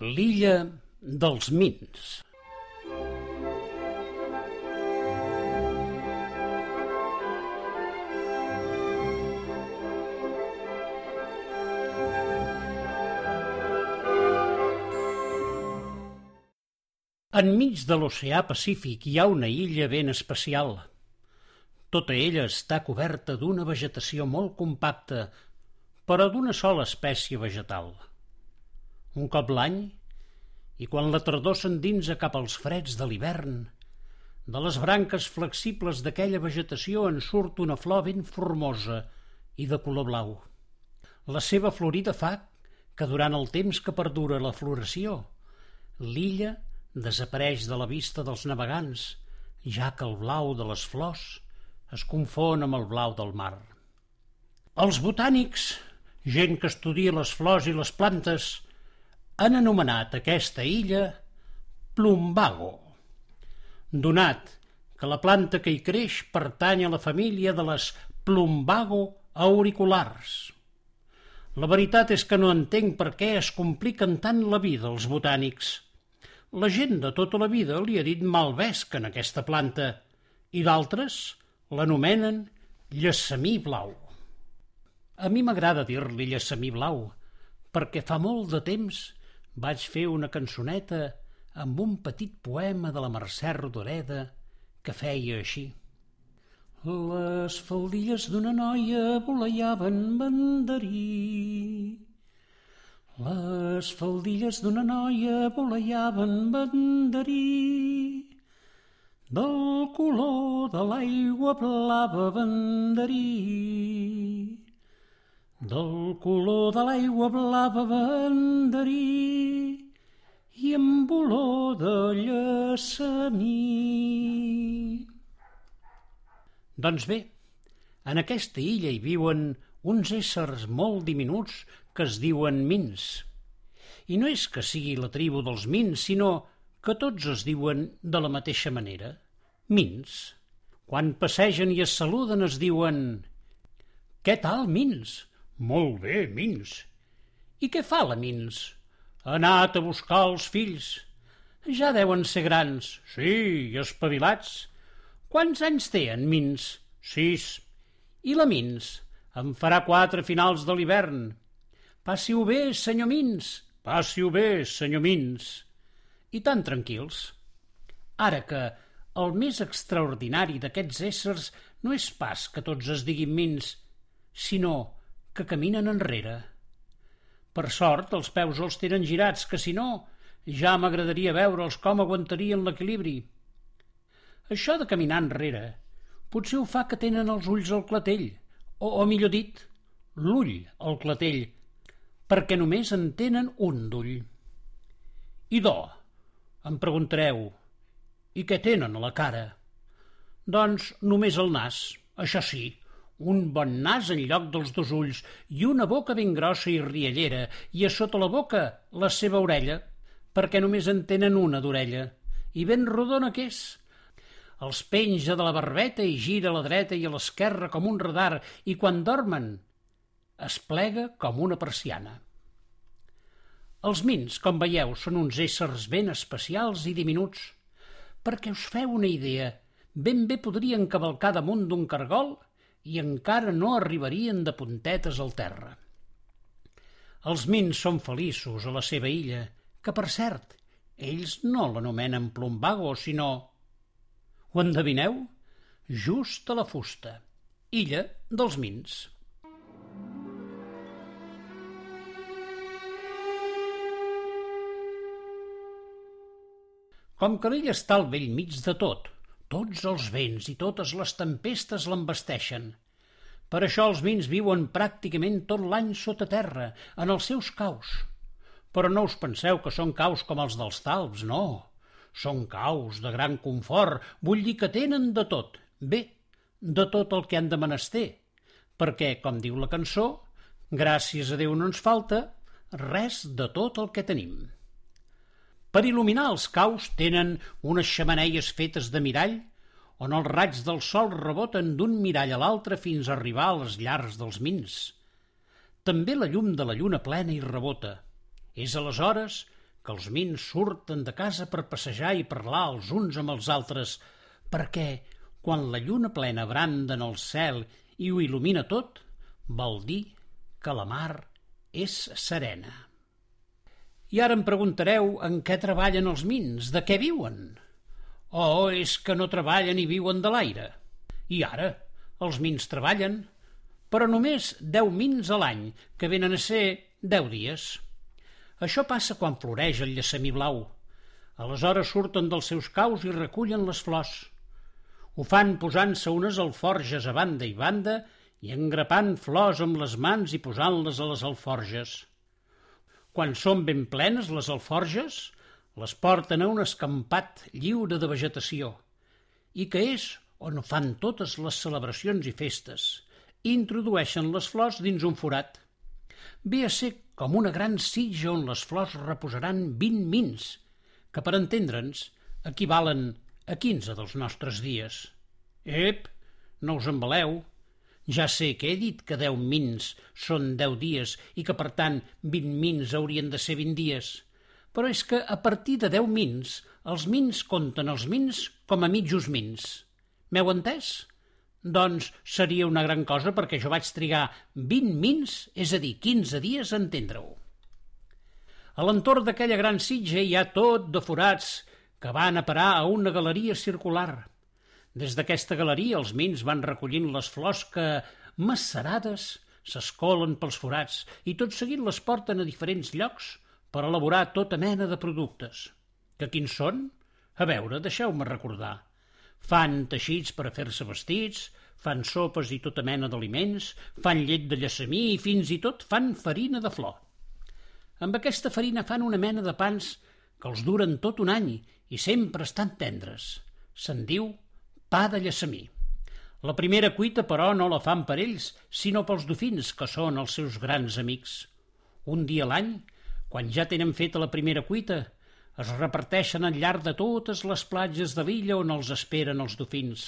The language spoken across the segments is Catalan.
L'illa dels Mins. Enmig de l'oceà Pacífic hi ha una illa ben especial. Tota ella està coberta d'una vegetació molt compacta, però d'una sola espècie vegetal. Un cop l'any, i quan la tardor s'endinsa cap als freds de l'hivern, de les branques flexibles d'aquella vegetació en surt una flor ben formosa i de color blau. La seva florida fa que durant el temps que perdura la floració, l'illa desapareix de la vista dels navegants, ja que el blau de les flors es confon amb el blau del mar. Els botànics, gent que estudia les flors i les plantes, han anomenat aquesta illa plumbago, donat que la planta que hi creix pertany a la família de les plumbago auriculars. La veritat és que no entenc per què es compliquen tant la vida els botànics – la gent de tota la vida li ha dit malvesc en aquesta planta i d'altres l'anomenen llessamí blau. A mi m'agrada dir-li llessamí blau perquè fa molt de temps vaig fer una cançoneta amb un petit poema de la Mercè Rodoreda que feia així. Les faldilles d'una noia voleiaven mandarí les faldilles d'una noia voleiaven banderí. Del color de l'aigua blava banderí. Del color de l'aigua blava banderí i amb olor de llesamí. Doncs bé, en aquesta illa hi viuen uns éssers molt diminuts que es diuen mins. I no és que sigui la tribu dels mins, sinó que tots es diuen de la mateixa manera. Mins. Quan passegen i es saluden es diuen «Què tal, Mins?» «Molt bé, Mins». «I què fa la Mins?» «Ha anat a buscar els fills». «Ja deuen ser grans». «Sí, i espavilats». «Quants anys té en Mins?» «Sis». «I la Mins?» «En farà quatre finals de l'hivern». Passi-ho bé, senyor Mins. Passi-ho bé, senyor Mins. I tan tranquils. Ara que el més extraordinari d'aquests éssers no és pas que tots es diguin Mins, sinó que caminen enrere. Per sort, els peus els tenen girats, que si no, ja m'agradaria veure'ls com aguantarien l'equilibri. Això de caminar enrere potser ho fa que tenen els ulls al clatell, o, o millor dit, l'ull al clatell, perquè només en tenen un d'ull. I em preguntareu, i què tenen a la cara? Doncs només el nas, això sí, un bon nas en lloc dels dos ulls i una boca ben grossa i riallera i a sota la boca la seva orella, perquè només en tenen una d'orella, i ben rodona que és. Els penja de la barbeta i gira a la dreta i a l'esquerra com un radar i quan dormen es plega com una persiana. Els mins, com veieu, són uns éssers ben especials i diminuts. Perquè us feu una idea, ben bé podrien cavalcar damunt d'un cargol i encara no arribarien de puntetes al terra. Els mins són feliços a la seva illa, que, per cert, ells no l'anomenen plombago, sinó... Ho endevineu? Just a la fusta. Illa dels mins. Com que l'illa està al vell mig de tot, tots els vents i totes les tempestes l'embesteixen. Per això els vins viuen pràcticament tot l'any sota terra, en els seus caus. Però no us penseu que són caus com els dels talps, no. Són caus de gran confort, vull dir que tenen de tot. Bé, de tot el que han de menester. Perquè, com diu la cançó, gràcies a Déu no ens falta res de tot el que tenim. Per il·luminar els caus tenen unes xamaneies fetes de mirall on els raigs del sol reboten d'un mirall a l'altre fins a arribar a les llars dels mins. També la llum de la lluna plena hi rebota. És aleshores que els mins surten de casa per passejar i parlar els uns amb els altres, perquè quan la lluna plena branda en el cel i ho il·lumina tot, vol dir que la mar és serena. I ara em preguntareu en què treballen els mins, de què viuen? Oh, és que no treballen i viuen de l'aire. I ara, els mins treballen, però només deu mins a l'any, que venen a ser deu dies. Això passa quan floreix el llesamí blau. Aleshores surten dels seus caus i recullen les flors. Ho fan posant-se unes alforges a banda i banda i engrapant flors amb les mans i posant-les a les alforges. Quan són ben plenes les alforges, les porten a un escampat lliure de vegetació i que és on fan totes les celebracions i festes introdueixen les flors dins un forat. Ve a ser com una gran sitja on les flors reposaran vint mins, que per entendre'ns equivalen a quinze dels nostres dies. Ep, no us embaleu. Ja sé que he dit que deu mins són deu dies i que, per tant, vint mins haurien de ser vint dies. Però és que a partir de deu mins, els mins compten els mins com a mitjos mins. M'heu entès? Doncs seria una gran cosa perquè jo vaig trigar 20 mins, és a dir, 15 dies a entendre-ho. A l'entorn d'aquella gran sitja hi ha tot de forats que van a parar a una galeria circular. Des d'aquesta galeria els mins van recollint les flors que, macerades, s'escolen pels forats i tot seguit les porten a diferents llocs per elaborar tota mena de productes. Que quins són? A veure, deixeu-me recordar. Fan teixits per a fer-se vestits, fan sopes i tota mena d'aliments, fan llet de llesamí i fins i tot fan farina de flor. Amb aquesta farina fan una mena de pans que els duren tot un any i sempre estan tendres. Se'n diu pa de llesamí. La primera cuita, però, no la fan per ells, sinó pels dofins, que són els seus grans amics. Un dia a l'any, quan ja tenen feta la primera cuita, es reparteixen al llarg de totes les platges de l'illa on els esperen els dofins.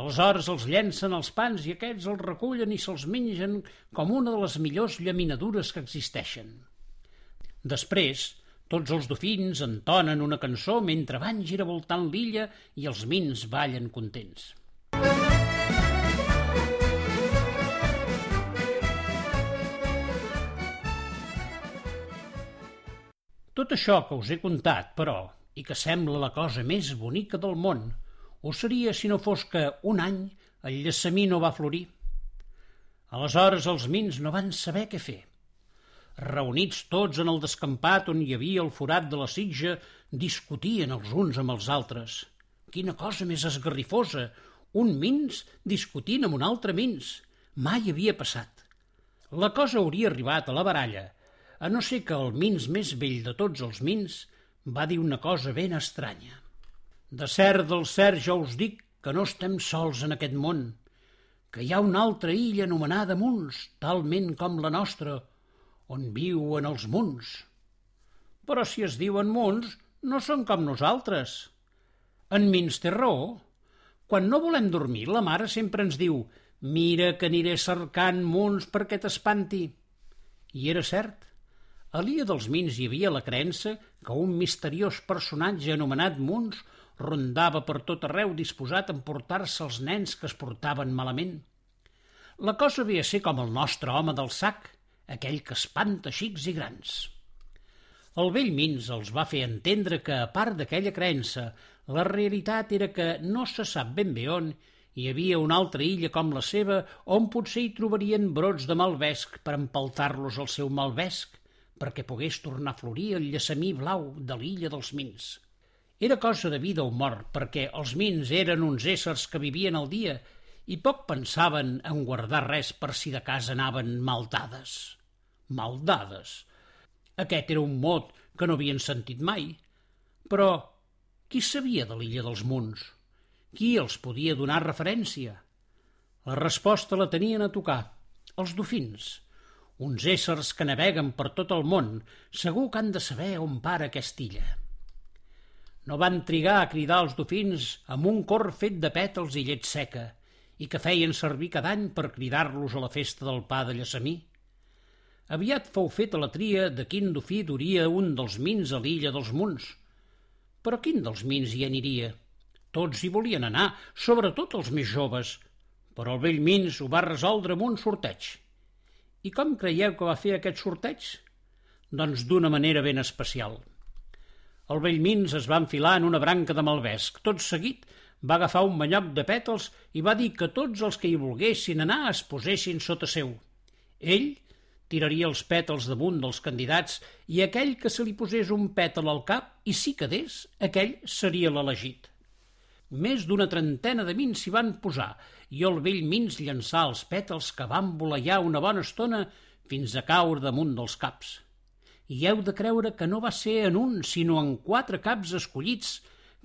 Aleshores els llencen els pans i aquests els recullen i se'ls mengen com una de les millors llaminadures que existeixen. Després, tots els dofins entonen una cançó mentre van giravoltant l'illa i els mins ballen contents. Tot això que us he contat, però, i que sembla la cosa més bonica del món, ho seria si no fos que un any el llesamí no va florir. Aleshores els mins no van saber què fer. Reunits tots en el descampat on hi havia el forat de la sitja, discutien els uns amb els altres. Quina cosa més esgarrifosa! Un mins discutint amb un altre mins. Mai havia passat. La cosa hauria arribat a la baralla, a no ser que el mins més vell de tots els mins va dir una cosa ben estranya. De cert del cert jo us dic que no estem sols en aquest món, que hi ha una altra illa anomenada Munts, talment com la nostra, on viuen els Munts. Però si es diuen Munts, no són com nosaltres. En Mins té raó. Quan no volem dormir, la mare sempre ens diu «Mira que aniré cercant Munts perquè t'espanti». I era cert. A l'illa dels Mins hi havia la creença que un misteriós personatge anomenat Muns rondava per tot arreu disposat a emportar-se els nens que es portaven malament. La cosa havia ser com el nostre home del sac, aquell que espanta xics i grans. El vell Mins els va fer entendre que, a part d'aquella creença, la realitat era que no se sap ben bé on hi havia una altra illa com la seva on potser hi trobarien brots de malvesc per empaltar-los al seu malvesc perquè pogués tornar a florir el llesamí blau de l'illa dels Mins. Era cosa de vida o mort, perquè els Mins eren uns éssers que vivien al dia i poc pensaven en guardar res per si de casa anaven maldades. Maldades. Aquest era un mot que no havien sentit mai. Però qui sabia de l'illa dels Munts? Qui els podia donar referència? La resposta la tenien a tocar, els dofins, uns éssers que naveguen per tot el món, segur que han de saber on para aquesta illa. No van trigar a cridar els dofins amb un cor fet de pètals i llet seca i que feien servir cada any per cridar-los a la festa del pa de llesamí. Aviat fou feta la tria de quin dofí duria un dels mins a l'illa dels Munts. Però quin dels mins hi aniria? Tots hi volien anar, sobretot els més joves, però el vell Mins ho va resoldre amb un sorteig. I com creieu que va fer aquest sorteig? Doncs d'una manera ben especial. El vell Mins es va enfilar en una branca de malvesc. Tot seguit va agafar un manyoc de pètals i va dir que tots els que hi volguessin anar es posessin sota seu. Ell tiraria els pètals damunt dels candidats i aquell que se li posés un pètal al cap i si quedés, aquell seria l'elegit. Més d'una trentena de mins s'hi van posar i el vell Mins llançà els pètals que van voleiar una bona estona fins a caure damunt dels caps. I heu de creure que no va ser en un, sinó en quatre caps escollits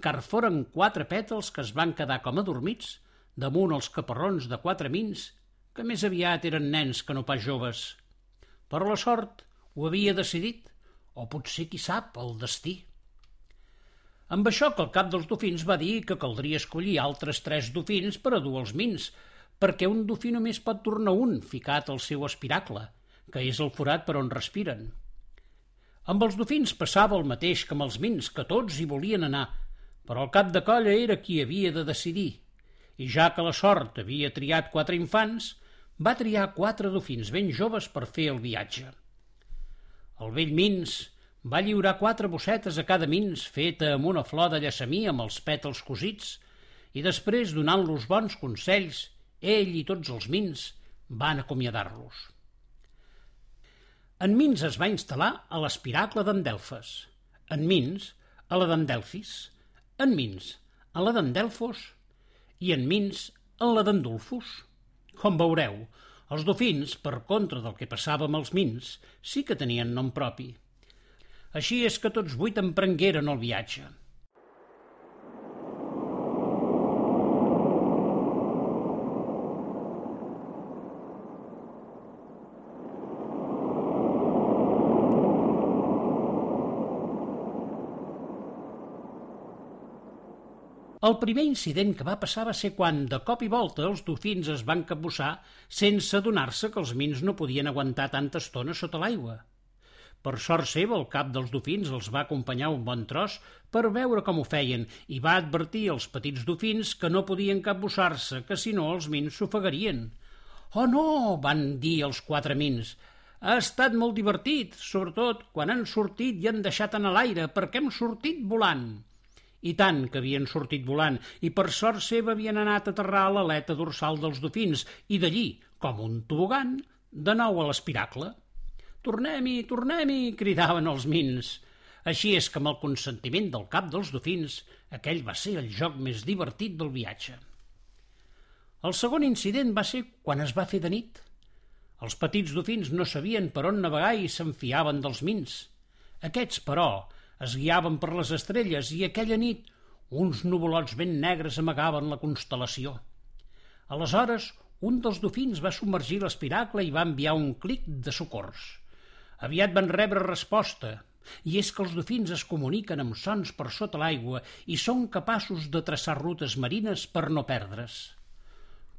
car foren quatre pètals que es van quedar com adormits damunt els caparrons de quatre mins, que més aviat eren nens que no pas joves. Però la sort ho havia decidit, o potser, qui sap, el destí. Amb això que el cap dels dofins va dir que caldria escollir altres tres dofins per a dur els mins, perquè un dofí només pot tornar un ficat al seu espiracle, que és el forat per on respiren. Amb els dofins passava el mateix que amb els mins, que tots hi volien anar, però el cap de colla era qui havia de decidir, i ja que la sort havia triat quatre infants, va triar quatre dofins ben joves per fer el viatge. El vell Mins va lliurar quatre bossetes a cada Mins feta amb una flor de llaçamí amb els pètals cosits i després, donant-los bons consells, ell i tots els Mins van acomiadar-los. En Mins es va instal·lar a l'espiracle d'en Delfes, en Mins a la d'en Delfis, en Mins a la d'en Delfos i en Mins a la d'en Dulfus. Com veureu, els dofins, per contra del que passava amb els Mins, sí que tenien nom propi. Així és que tots vuit emprengueren el viatge. El primer incident que va passar va ser quan, de cop i volta, els dofins es van capbussar sense adonar-se que els mins no podien aguantar tanta estona sota l'aigua. Per sort seva, el cap dels dofins els va acompanyar un bon tros per veure com ho feien i va advertir als petits dofins que no podien capbussar-se, que si no els mins s'ofegarien. «Oh no!» van dir els quatre mins. «Ha estat molt divertit, sobretot quan han sortit i han deixat en l'aire, perquè hem sortit volant». I tant que havien sortit volant, i per sort seva havien anat a aterrar a l'aleta dorsal dels dofins, i d'allí, com un tobogan, de nou a l'espiracle. «Tornem-hi, tornem-hi!» cridaven els mins. Així és que amb el consentiment del cap dels dofins, aquell va ser el joc més divertit del viatge. El segon incident va ser quan es va fer de nit. Els petits dofins no sabien per on navegar i s'enfiaven dels mins. Aquests, però, es guiaven per les estrelles i aquella nit uns nuvolots ben negres amagaven la constel·lació. Aleshores, un dels dofins va submergir l'espiracle i va enviar un clic de socors. Aviat van rebre resposta, i és que els dofins es comuniquen amb sons per sota l'aigua i són capaços de traçar rutes marines per no perdre's.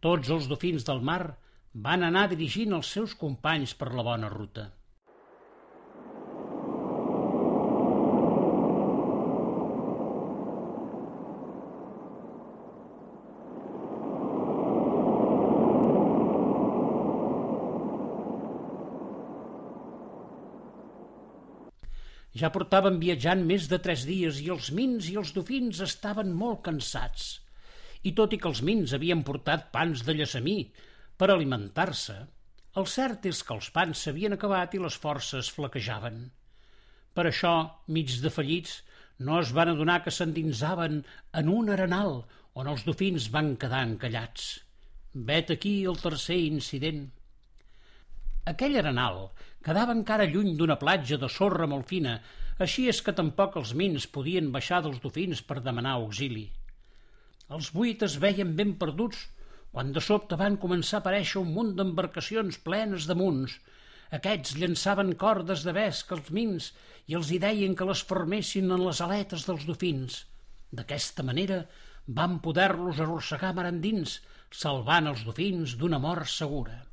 Tots els dofins del mar van anar dirigint els seus companys per la bona ruta. Ja portaven viatjant més de tres dies i els mins i els dofins estaven molt cansats. I tot i que els mins havien portat pans de llaçamí per alimentar-se, el cert és que els pans s'havien acabat i les forces flaquejaven. Per això, mig defallits, no es van adonar que s'endinsaven en un arenal on els dofins van quedar encallats. Vet aquí el tercer incident. Aquell arenal quedava encara lluny d'una platja de sorra molt fina, així és que tampoc els mins podien baixar dels dofins per demanar auxili. Els vuit es veien ben perduts quan de sobte van començar a aparèixer un munt d'embarcacions plenes de munts. Aquests llançaven cordes de vesc als mins i els hi deien que les formessin en les aletes dels dofins. D'aquesta manera van poder-los arrossegar mar endins, salvant els dofins d'una mort segura.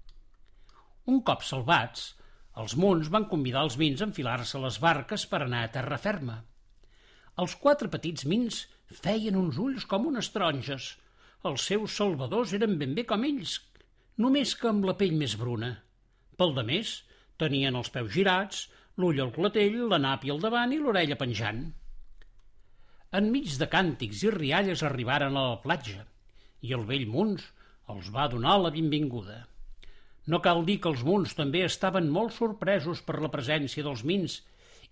Un cop salvats, Els Munts van convidar els Mins a enfilar-se a les barques per anar a terra ferma. Els quatre petits Mins feien uns ulls com unes taronges. Els seus salvadors eren ben bé com ells, només que amb la pell més bruna. Pel de més, tenien els peus girats, l'ull al clatell, la nàpia al davant i l'orella penjant. Enmig de càntics i rialles arribaren a la platja i el vell Munts els va donar la benvinguda. No cal dir que els Munts també estaven molt sorpresos per la presència dels Mins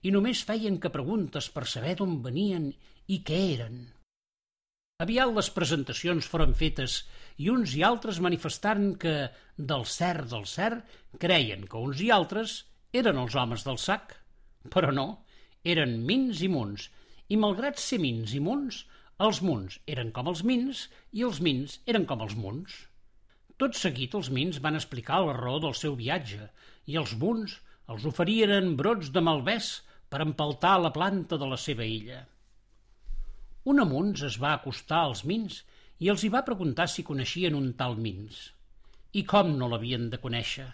i només feien que preguntes per saber d'on venien i què eren. Aviat les presentacions foren fetes i uns i altres manifestaren que, del cert del cert, creien que uns i altres eren els homes del sac. Però no, eren mins i munts, i malgrat ser mins i munts, els munts eren com els mins i els mins eren com els munts. Tot seguit els mins van explicar la raó del seu viatge i els munts els oferien brots de malvès per empaltar la planta de la seva illa. Un amuns es va acostar als mins i els hi va preguntar si coneixien un tal Mins. I com no l'havien de conèixer?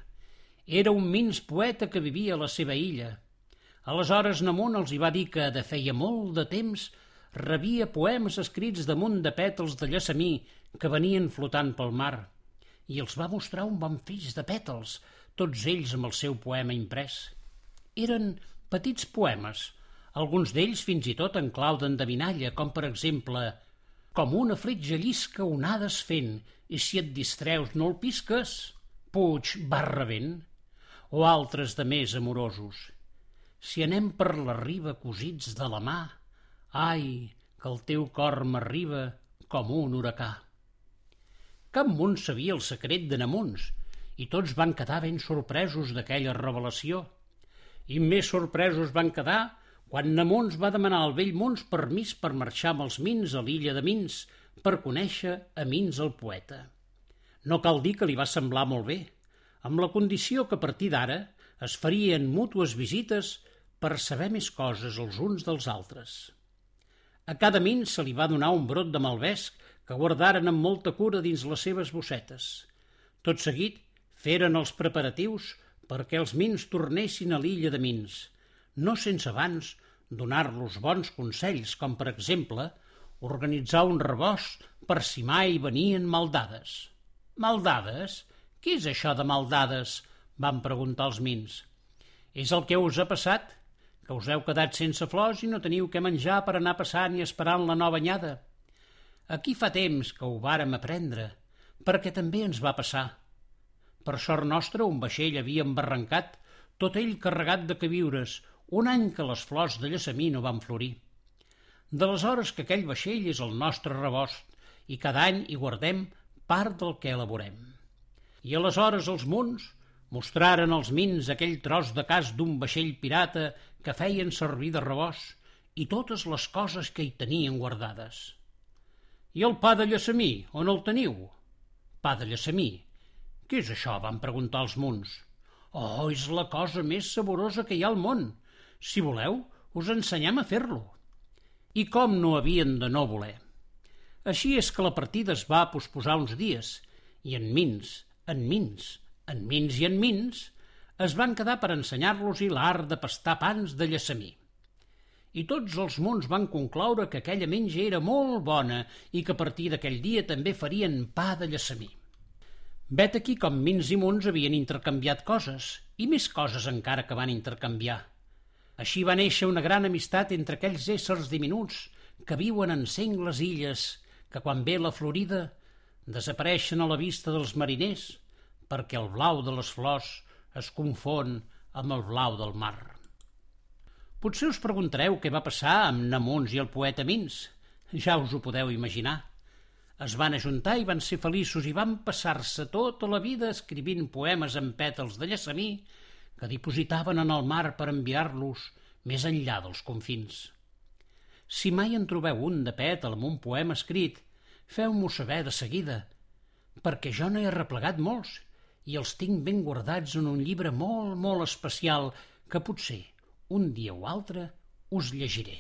Era un Mins poeta que vivia a la seva illa. Aleshores Namunt els hi va dir que de feia molt de temps rebia poemes escrits damunt de pètals de llaçamí que venien flotant pel mar, i els va mostrar un bon fills de pètals, tots ells amb el seu poema imprès. Eren petits poemes, alguns d'ells fins i tot en clau d'endevinalla, com per exemple «Com una fletja llisca onades fent, i si et distreus no el pisques, puig barra vent», o altres de més amorosos. Si anem per la riba cosits de la mà, Ai, que el teu cor m'arriba com un huracà. Cap munt sabia el secret de Namuns i tots van quedar ben sorpresos d'aquella revelació. I més sorpresos van quedar quan Namuns va demanar al vell Mons permís per marxar amb els Mins a l'illa de Mins per conèixer a Mins el poeta. No cal dir que li va semblar molt bé, amb la condició que a partir d'ara es farien mútues visites per saber més coses els uns dels altres. A cada min se li va donar un brot de malvesc que guardaren amb molta cura dins les seves bossetes. Tot seguit, feren els preparatius perquè els mins tornessin a l'illa de Mins, no sense abans donar-los bons consells, com per exemple organitzar un rebost per si mai venien maldades. Maldades? Què és això de maldades? van preguntar els mins. És el que us ha passat, que us heu quedat sense flors i no teniu què menjar per anar passant i esperant la nova anyada. Aquí fa temps que ho vàrem aprendre, perquè també ens va passar. Per sort nostra, un vaixell havia embarrancat, tot ell carregat de queviures, un any que les flors de llesamí no van florir. D'aleshores que aquell vaixell és el nostre rebost i cada any hi guardem part del que elaborem. I aleshores els munts mostraren als mins aquell tros de cas d'un vaixell pirata que feien servir de rebost i totes les coses que hi tenien guardades. I el pa de llesamí, on el teniu? Pa de llesamí. Què és això? van preguntar els munts. Oh, és la cosa més saborosa que hi ha al món. Si voleu, us ensenyem a fer-lo. I com no havien de no voler? Així és que la partida es va posposar uns dies, i en Mins, en Mins, en Mins i en Mins, es van quedar per ensenyar-los-hi l'art de pastar pans de llesamí. I tots els mons van concloure que aquella menja era molt bona i que a partir d'aquell dia també farien pa de llesamí. Vet aquí com Mins i Mons havien intercanviat coses, i més coses encara que van intercanviar. Així va néixer una gran amistat entre aquells éssers diminuts que viuen en sengles illes, que quan ve la Florida desapareixen a la vista dels mariners, perquè el blau de les flors es confon amb el blau del mar. Potser us preguntareu què va passar amb Namuns i el poeta Mins. Ja us ho podeu imaginar. Es van ajuntar i van ser feliços i van passar-se tota la vida escrivint poemes en pètals de llesamí que dipositaven en el mar per enviar-los més enllà dels confins. Si mai en trobeu un de pètal amb un poema escrit, feu-m'ho saber de seguida, perquè jo n'he replegat molts i els tinc ben guardats en un llibre molt, molt especial que potser un dia o altre us llegiré.